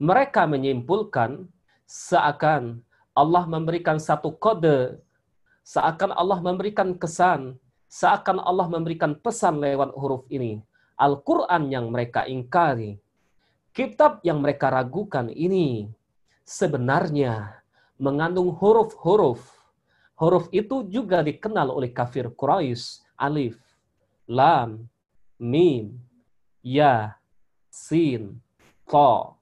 mereka menyimpulkan seakan Allah memberikan satu kode, seakan Allah memberikan kesan, seakan Allah memberikan pesan lewat huruf ini. Al-Quran yang mereka ingkari, kitab yang mereka ragukan ini sebenarnya mengandung huruf-huruf. Huruf itu juga dikenal oleh kafir Quraisy, alif, lam, mim, ya, sin, to,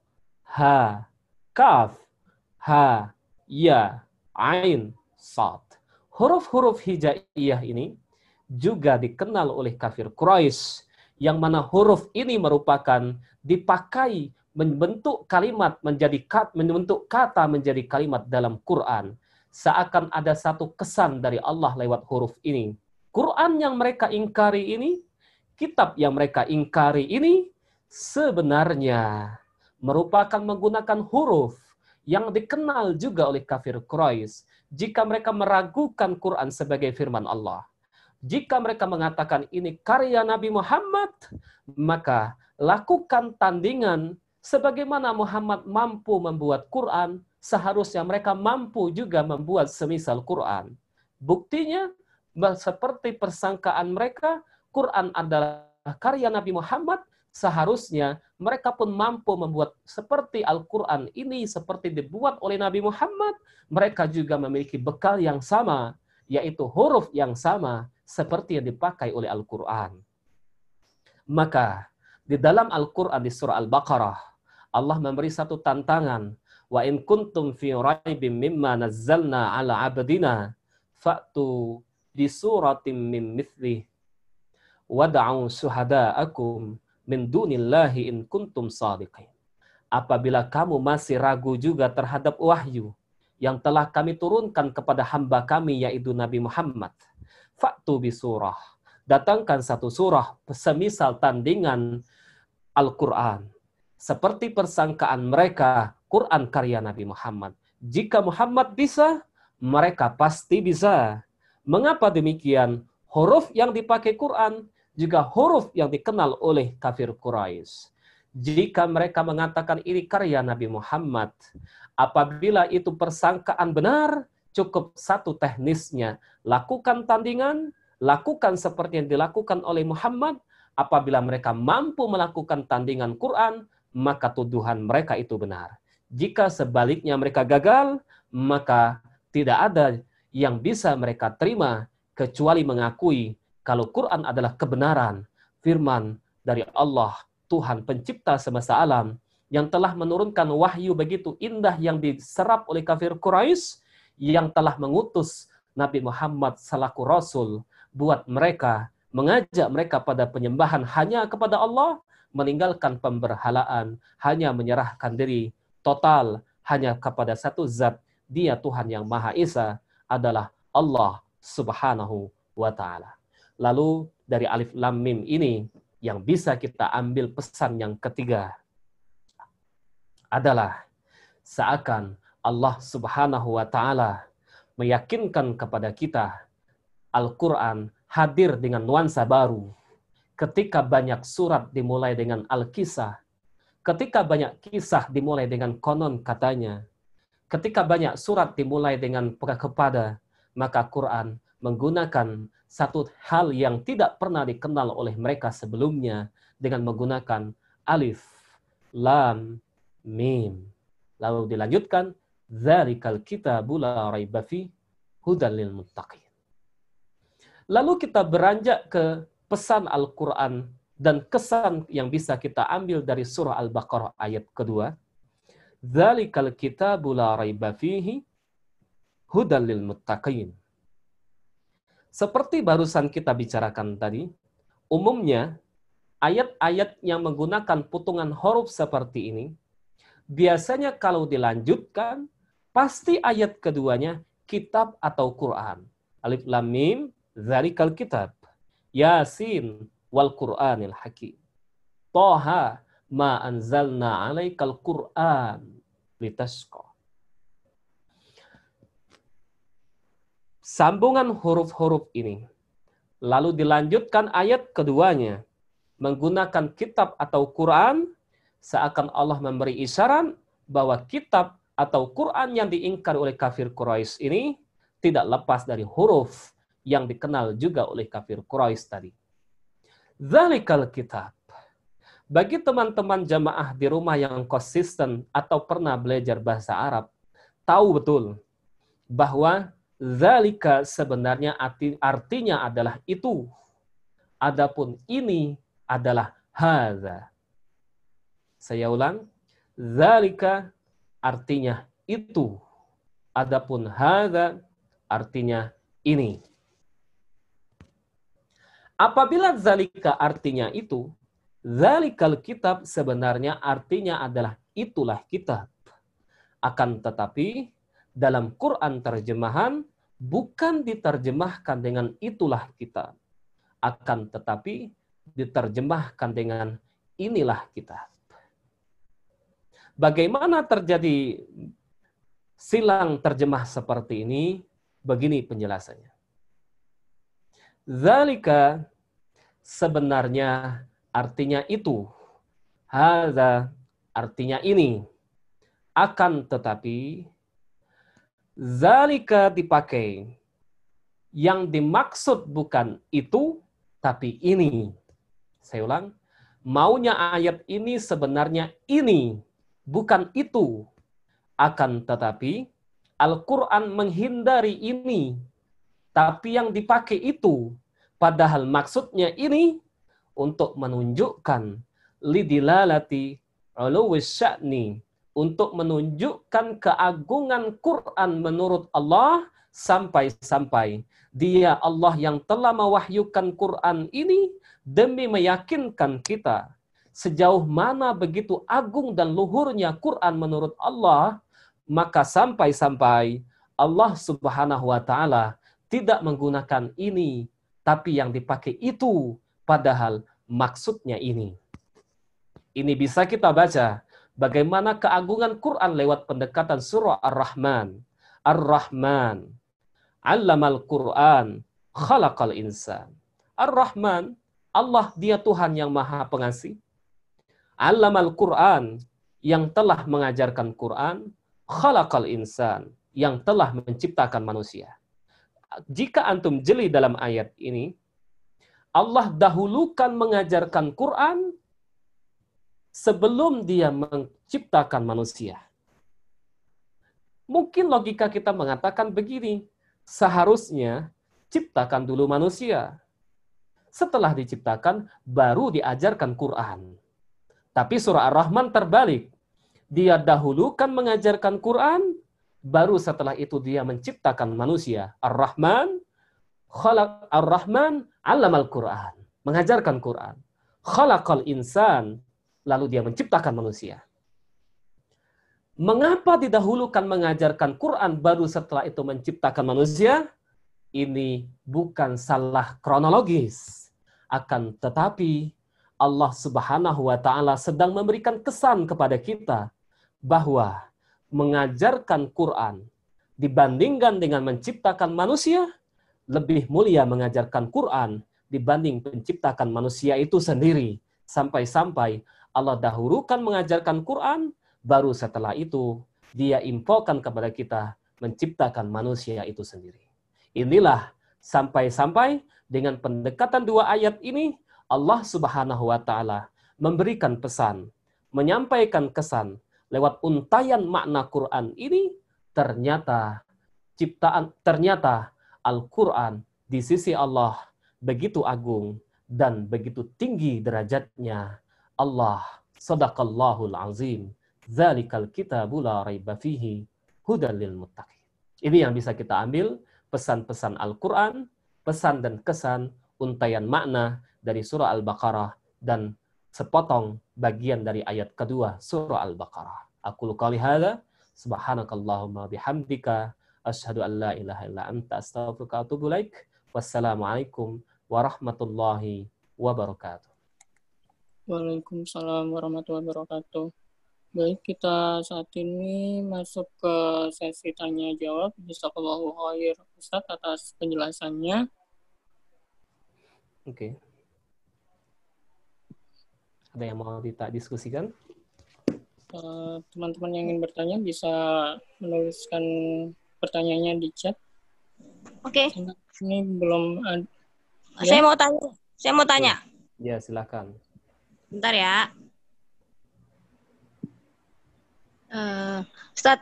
ha, kaf, ha, ya, ain, sad. Huruf-huruf hijaiyah ini juga dikenal oleh kafir Quraisy yang mana huruf ini merupakan dipakai membentuk kalimat menjadi kat, membentuk kata menjadi kalimat dalam Quran. Seakan ada satu kesan dari Allah lewat huruf ini. Quran yang mereka ingkari ini, kitab yang mereka ingkari ini sebenarnya merupakan menggunakan huruf yang dikenal juga oleh kafir Quraisy jika mereka meragukan Quran sebagai firman Allah. Jika mereka mengatakan ini karya Nabi Muhammad, maka lakukan tandingan sebagaimana Muhammad mampu membuat Quran, seharusnya mereka mampu juga membuat semisal Quran. Buktinya, seperti persangkaan mereka, Quran adalah karya Nabi Muhammad, seharusnya mereka pun mampu membuat seperti Al-Quran ini seperti dibuat oleh Nabi Muhammad, mereka juga memiliki bekal yang sama, yaitu huruf yang sama seperti yang dipakai oleh Al-Quran. Maka di dalam Al-Quran di surah Al-Baqarah, Allah memberi satu tantangan. Wa in kuntum fi raibim mimma nazzalna ala abdina fa'tu bi suratim min mithli wad'u suhada'akum min dunillahi in kuntum sadiqin. Apabila kamu masih ragu juga terhadap wahyu yang telah kami turunkan kepada hamba kami yaitu Nabi Muhammad. Faktu bi surah. Datangkan satu surah semisal tandingan Al-Quran. Seperti persangkaan mereka, Quran karya Nabi Muhammad. Jika Muhammad bisa, mereka pasti bisa. Mengapa demikian? Huruf yang dipakai Quran juga huruf yang dikenal oleh kafir Quraisy. Jika mereka mengatakan ini karya Nabi Muhammad, apabila itu persangkaan benar, cukup satu teknisnya. Lakukan tandingan, lakukan seperti yang dilakukan oleh Muhammad. Apabila mereka mampu melakukan tandingan Quran, maka tuduhan mereka itu benar. Jika sebaliknya mereka gagal, maka tidak ada yang bisa mereka terima kecuali mengakui kalau Quran adalah kebenaran, firman dari Allah, Tuhan pencipta semesta alam, yang telah menurunkan wahyu begitu indah yang diserap oleh kafir Quraisy yang telah mengutus Nabi Muhammad salaku Rasul buat mereka, mengajak mereka pada penyembahan hanya kepada Allah, meninggalkan pemberhalaan, hanya menyerahkan diri total hanya kepada satu zat, dia Tuhan yang Maha Esa adalah Allah Subhanahu wa taala. Lalu dari alif lam mim ini yang bisa kita ambil pesan yang ketiga adalah seakan Allah Subhanahu wa taala meyakinkan kepada kita Al-Qur'an hadir dengan nuansa baru. Ketika banyak surat dimulai dengan Al-Kisah, ketika banyak kisah dimulai dengan konon katanya, ketika banyak surat dimulai dengan kepada, maka Quran menggunakan satu hal yang tidak pernah dikenal oleh mereka sebelumnya dengan menggunakan alif, lam, mim. Lalu dilanjutkan, Zalikal kitabu la raiba fi muttaqin. Lalu kita beranjak ke pesan Al-Quran dan kesan yang bisa kita ambil dari surah Al-Baqarah ayat kedua. Zalikal kitabu la raiba fihi muttaqin. Seperti barusan kita bicarakan tadi, umumnya ayat-ayat yang menggunakan putungan huruf seperti ini, biasanya kalau dilanjutkan, pasti ayat keduanya kitab atau Quran. Alif Lam Mim, Zalikal Kitab. Yasin, wal Quranil Hakim. Toha, ma anzalna alaikal Quran litasqa. Sambungan huruf-huruf ini. Lalu dilanjutkan ayat keduanya. Menggunakan kitab atau Quran, seakan Allah memberi isyarat bahwa kitab atau Quran yang diingkar oleh kafir Quraisy ini tidak lepas dari huruf yang dikenal juga oleh kafir Quraisy tadi. Zalikal kitab. Bagi teman-teman jamaah di rumah yang konsisten atau pernah belajar bahasa Arab, tahu betul bahwa zalika sebenarnya arti, artinya adalah itu. Adapun ini adalah haza. Saya ulang, zalika artinya itu. Adapun hadza artinya ini. Apabila zalika artinya itu, zalikal kitab sebenarnya artinya adalah itulah kitab. Akan tetapi dalam Quran terjemahan bukan diterjemahkan dengan itulah kitab. Akan tetapi diterjemahkan dengan inilah kitab. Bagaimana terjadi silang terjemah seperti ini? Begini penjelasannya. Zalika sebenarnya artinya itu. Haza artinya ini. Akan tetapi zalika dipakai yang dimaksud bukan itu tapi ini. Saya ulang, maunya ayat ini sebenarnya ini bukan itu. Akan tetapi Al-Quran menghindari ini. Tapi yang dipakai itu. Padahal maksudnya ini untuk menunjukkan lidilalati uluwis sya'ni. Untuk menunjukkan keagungan Quran menurut Allah sampai-sampai dia Allah yang telah mewahyukan Quran ini demi meyakinkan kita sejauh mana begitu agung dan luhurnya Quran menurut Allah, maka sampai-sampai Allah Subhanahu wa taala tidak menggunakan ini, tapi yang dipakai itu padahal maksudnya ini. Ini bisa kita baca bagaimana keagungan Quran lewat pendekatan surah Ar-Rahman. Ar-Rahman. Allamal Quran. Khalaqal insan. Ar-Rahman. Allah dia Tuhan yang maha pengasih Allamal Quran yang telah mengajarkan Quran, khalaqal insan yang telah menciptakan manusia. Jika antum jeli dalam ayat ini, Allah dahulukan mengajarkan Quran sebelum dia menciptakan manusia. Mungkin logika kita mengatakan begini, seharusnya ciptakan dulu manusia. Setelah diciptakan, baru diajarkan Quran. Tapi surah Ar-Rahman terbalik. Dia dahulukan mengajarkan Quran, baru setelah itu dia menciptakan manusia. Ar-Rahman, khalaq Ar-Rahman, alam al-Quran. Mengajarkan Quran. Khalaqal insan, lalu dia menciptakan manusia. Mengapa didahulukan mengajarkan Quran baru setelah itu menciptakan manusia? Ini bukan salah kronologis. Akan tetapi Allah Subhanahu wa taala sedang memberikan kesan kepada kita bahwa mengajarkan Quran dibandingkan dengan menciptakan manusia lebih mulia mengajarkan Quran dibanding menciptakan manusia itu sendiri sampai-sampai Allah dahulukan mengajarkan Quran baru setelah itu dia infokan kepada kita menciptakan manusia itu sendiri. Inilah sampai-sampai dengan pendekatan dua ayat ini Allah Subhanahu wa taala memberikan pesan, menyampaikan kesan lewat untayan makna Quran ini ternyata ciptaan ternyata Al-Qur'an di sisi Allah begitu agung dan begitu tinggi derajatnya. Allah sadaqallahul azim. Zalikal kitabu la raiba fihi hudan lil muttaqin. Ini yang bisa kita ambil pesan-pesan Al-Qur'an, pesan dan kesan untayan makna dari surah Al-Baqarah dan sepotong bagian dari ayat kedua surah Al-Baqarah. Aku kali hada subhanakallahumma bihamdika asyhadu an la ilaha illa anta astaghfiruka wa atubu ilaik. Wassalamualaikum warahmatullahi wabarakatuh. Waalaikumsalam warahmatullahi wabarakatuh. Baik, kita saat ini masuk ke sesi tanya jawab. Jazakallahu khair Ustaz atas penjelasannya. Oke. Okay. Ada yang mau kita diskusikan? Eh, teman-teman yang ingin bertanya bisa menuliskan pertanyaannya di chat. Oke. Ini belum ada. Ya? Saya mau tanya. Saya mau tanya. Ya, silakan. Bentar ya. Uh, Ustaz,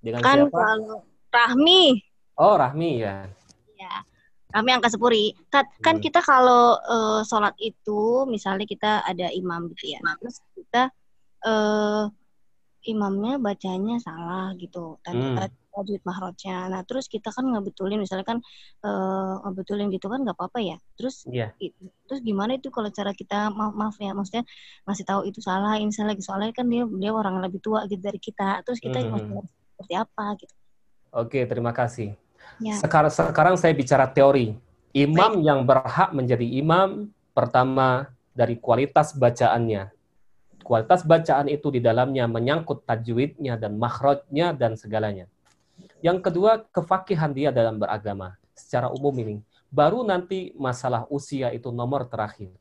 Dengan kan siapa? kalau Rahmi. Oh, Rahmi ya. Ya. Rahmi angka sepuri. Kan, kan hmm. kita kalau uh, sholat itu, misalnya kita ada imam gitu ya. Terus kita uh, imamnya bacanya salah gitu tadi hmm. Tajwid mahrojnya nah terus kita kan ngebetulin misalnya kan uh, ngebetulin gitu kan nggak apa-apa ya terus yeah. terus gimana itu kalau cara kita maaf maaf ya maksudnya ngasih tahu itu salah ini salah gitu soalnya kan dia dia orang lebih tua gitu dari kita terus kita hmm. seperti apa gitu oke terima kasih ya. sekarang sekarang saya bicara teori imam Baik. yang berhak menjadi imam pertama dari kualitas bacaannya kualitas bacaan itu di dalamnya menyangkut tajwidnya dan makhrajnya dan segalanya. Yang kedua, kefakihan dia dalam beragama. Secara umum ini. Baru nanti masalah usia itu nomor terakhir.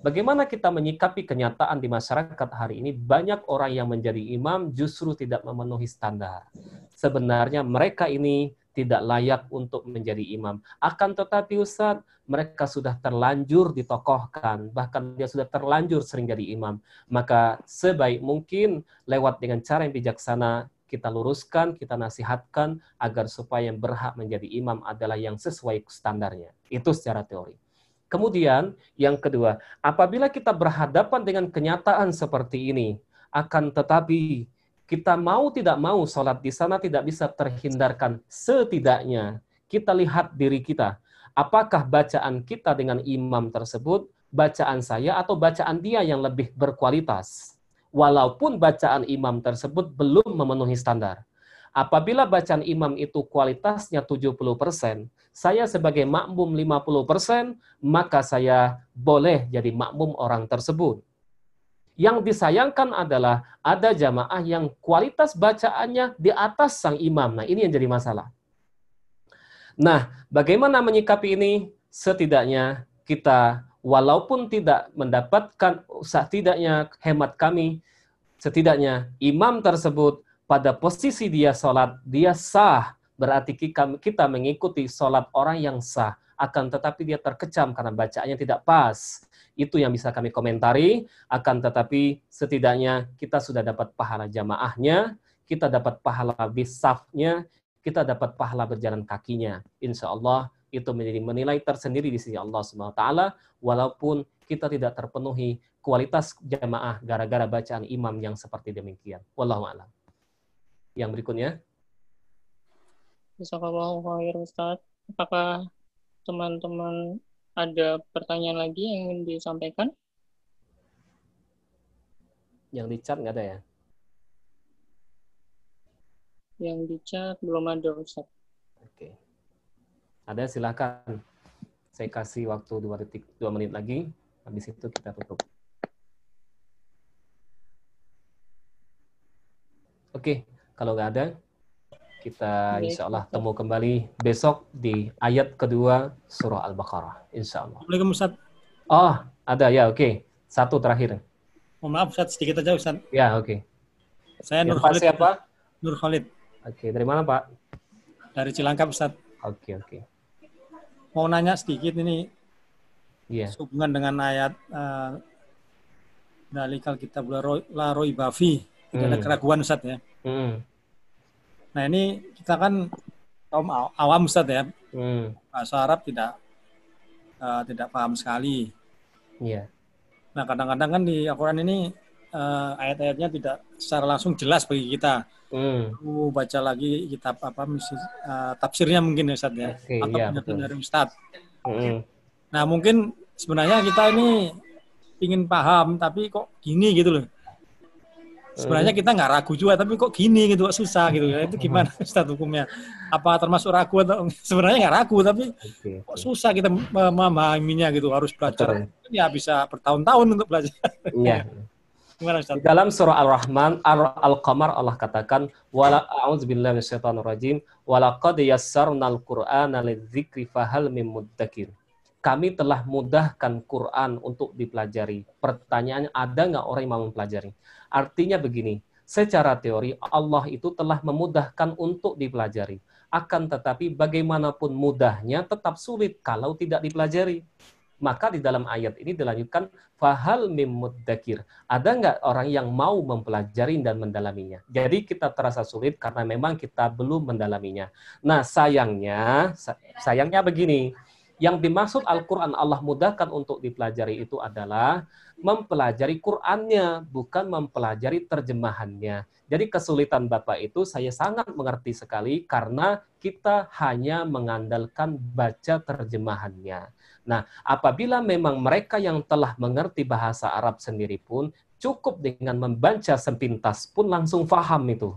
Bagaimana kita menyikapi kenyataan di masyarakat hari ini, banyak orang yang menjadi imam justru tidak memenuhi standar. Sebenarnya mereka ini tidak layak untuk menjadi imam. Akan tetapi Ustaz, mereka sudah terlanjur ditokohkan, bahkan dia sudah terlanjur sering jadi imam. Maka sebaik mungkin lewat dengan cara yang bijaksana, kita luruskan, kita nasihatkan agar supaya yang berhak menjadi imam adalah yang sesuai standarnya. Itu secara teori. Kemudian yang kedua, apabila kita berhadapan dengan kenyataan seperti ini, akan tetapi kita mau tidak mau sholat di sana tidak bisa terhindarkan. Setidaknya kita lihat diri kita. Apakah bacaan kita dengan imam tersebut, bacaan saya atau bacaan dia yang lebih berkualitas. Walaupun bacaan imam tersebut belum memenuhi standar. Apabila bacaan imam itu kualitasnya 70%, saya sebagai makmum 50%, maka saya boleh jadi makmum orang tersebut yang disayangkan adalah ada jamaah yang kualitas bacaannya di atas sang imam. Nah, ini yang jadi masalah. Nah, bagaimana menyikapi ini? Setidaknya kita walaupun tidak mendapatkan setidaknya hemat kami, setidaknya imam tersebut pada posisi dia sholat, dia sah. Berarti kita mengikuti sholat orang yang sah. Akan tetapi dia terkecam karena bacaannya tidak pas itu yang bisa kami komentari, akan tetapi setidaknya kita sudah dapat pahala jamaahnya, kita dapat pahala bisafnya, kita dapat pahala berjalan kakinya. Insya Allah itu menjadi menilai tersendiri di sisi Allah Subhanahu wa taala walaupun kita tidak terpenuhi kualitas jamaah gara-gara bacaan imam yang seperti demikian. Wallahu a'lam. Yang berikutnya. Jazakallahu khair Ustaz. Apakah teman-teman ada pertanyaan lagi yang ingin disampaikan? Yang di chat nggak ada ya? Yang di chat belum ada, Ustaz. Ada, silakan. Saya kasih waktu dua detik, dua menit lagi. Habis itu kita tutup. Oke, kalau nggak ada, kita insya Allah temu kembali besok di ayat kedua surah Al-Baqarah. Insya Allah. Assalamualaikum Ustaz. Oh, ada ya, oke. Okay. Satu terakhir. Mohon maaf Ustaz, sedikit aja Ustaz. Ya, oke. Okay. Saya Nur Khalid. Siapa? Nur Khalid. Oke, okay. dari mana Pak? Dari Cilangkap Ustaz. Oke, okay, oke. Okay. Mau nanya sedikit ini. Iya. Yeah. Hubungan dengan ayat uh, Dalikal kitab la roi bafi. Tidak hmm. ada keraguan Ustaz ya. Hmm Nah ini kita kan kaum awam Ustaz ya. Hmm. Bahasa Arab tidak uh, tidak paham sekali. Iya. Yeah. Nah kadang-kadang kan di Al-Quran ini uh, ayat-ayatnya tidak secara langsung jelas bagi kita. Hmm. Uh, baca lagi kitab apa misi, uh, tafsirnya mungkin ya Ustaz ya. Okay, atau iya, dari Ustaz. Hmm. Nah mungkin sebenarnya kita ini ingin paham tapi kok gini gitu loh sebenarnya kita nggak ragu juga tapi kok gini gitu kok susah gitu ya itu gimana Ustaz hukumnya apa termasuk ragu atau sebenarnya nggak ragu tapi okay. kok susah kita memahaminya gitu harus belajar Betul. ya bisa bertahun-tahun untuk belajar iya? Di dalam surah Al-Rahman, Al-Qamar Allah katakan, "Wala a'udzubillahi minasyaitonir rajim, wa laqad yassarnal Qur'ana lidzikri fahal mim muddakir." kami telah mudahkan Quran untuk dipelajari. Pertanyaannya, ada nggak orang yang mau mempelajari? Artinya begini, secara teori Allah itu telah memudahkan untuk dipelajari. Akan tetapi bagaimanapun mudahnya tetap sulit kalau tidak dipelajari. Maka di dalam ayat ini dilanjutkan fahal mimuddakir. Ada nggak orang yang mau mempelajari dan mendalaminya? Jadi kita terasa sulit karena memang kita belum mendalaminya. Nah sayangnya, sayangnya begini, yang dimaksud Al-Quran Allah mudahkan untuk dipelajari itu adalah mempelajari Qurannya, bukan mempelajari terjemahannya. Jadi kesulitan Bapak itu saya sangat mengerti sekali karena kita hanya mengandalkan baca terjemahannya. Nah, apabila memang mereka yang telah mengerti bahasa Arab sendiri pun cukup dengan membaca sepintas pun langsung faham itu.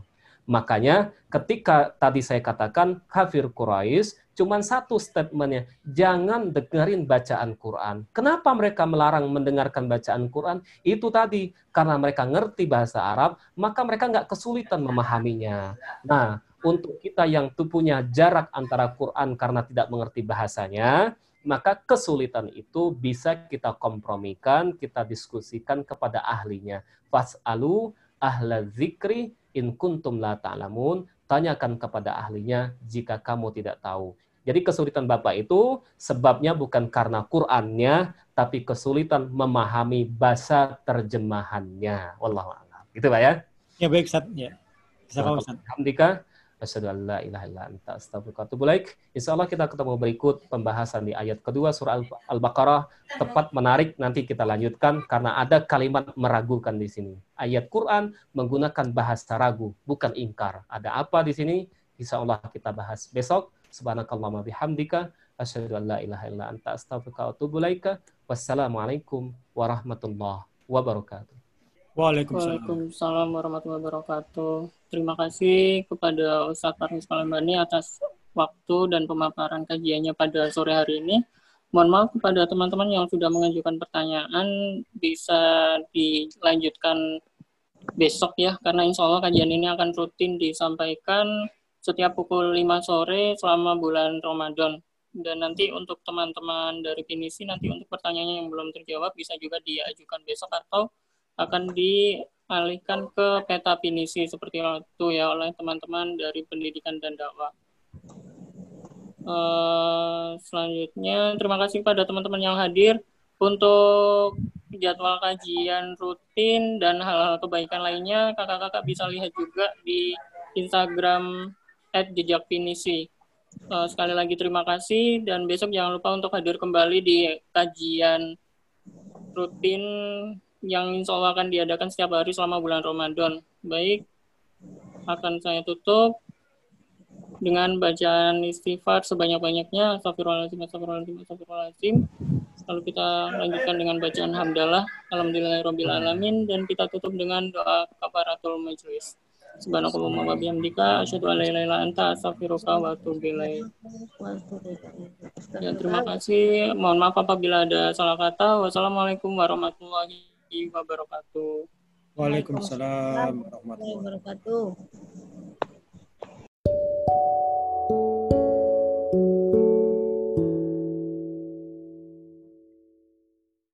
Makanya ketika tadi saya katakan kafir Quraisy cuma satu statementnya, jangan dengerin bacaan Quran. Kenapa mereka melarang mendengarkan bacaan Quran? Itu tadi, karena mereka ngerti bahasa Arab, maka mereka nggak kesulitan memahaminya. Nah, untuk kita yang punya jarak antara Quran karena tidak mengerti bahasanya, maka kesulitan itu bisa kita kompromikan, kita diskusikan kepada ahlinya. Fas'alu ahla zikri in kuntum la ta'lamun, tanyakan kepada ahlinya jika kamu tidak tahu. Jadi kesulitan Bapak itu sebabnya bukan karena Qur'annya, tapi kesulitan memahami bahasa terjemahannya. Wallahu a'lam. Gitu Pak ya? Ya baik Ustaz. Ya. Alhamdulillah. Asyhadu an la ilaha illa anta astaghfiruka Insyaallah kita ketemu berikut pembahasan di ayat kedua surah Al-Baqarah tepat menarik nanti kita lanjutkan karena ada kalimat meragukan di sini. Ayat Quran menggunakan bahasa ragu bukan ingkar. Ada apa di sini? Insyaallah kita bahas besok. Subhanakallahumma bihamdika asyhadu an la ilaha illa anta astaghfiruka wa Wassalamualaikum warahmatullahi wabarakatuh. Waalaikumsalam. Waalaikumsalam warahmatullahi wabarakatuh. Terima kasih kepada Ustadz Farnis Palembani atas waktu dan pemaparan kajiannya pada sore hari ini. Mohon maaf kepada teman-teman yang sudah mengajukan pertanyaan, bisa dilanjutkan besok ya, karena insya Allah kajian ini akan rutin disampaikan setiap pukul 5 sore selama bulan Ramadan. Dan nanti untuk teman-teman dari Pinisi, nanti untuk pertanyaannya yang belum terjawab bisa juga diajukan besok atau akan dialihkan ke peta pinisi seperti itu ya oleh teman-teman dari pendidikan dan dakwah. Uh, selanjutnya terima kasih pada teman-teman yang hadir untuk jadwal kajian rutin dan hal-hal kebaikan lainnya kakak-kakak bisa lihat juga di Instagram @jejakpinisi. Uh, sekali lagi terima kasih dan besok jangan lupa untuk hadir kembali di kajian rutin yang insya Allah akan diadakan setiap hari selama bulan Ramadan. Baik, akan saya tutup dengan bacaan istighfar sebanyak-banyaknya. Astagfirullahaladzim, astagfirullahaladzim, astagfirullahaladzim. Lalu kita lanjutkan dengan bacaan hamdalah. Alhamdulillahirrahmanirrahim. Dan kita tutup dengan doa kafaratul majlis. Subhanakallahumma wa bihamdika asyhadu an la ilaha illa anta astaghfiruka wa atubu. Ya, terima kasih. Mohon maaf apabila ada salah kata. Wassalamualaikum warahmatullahi warahmatullahi wabarakatuh. Waalaikumsalam warahmatullahi wabarakatuh.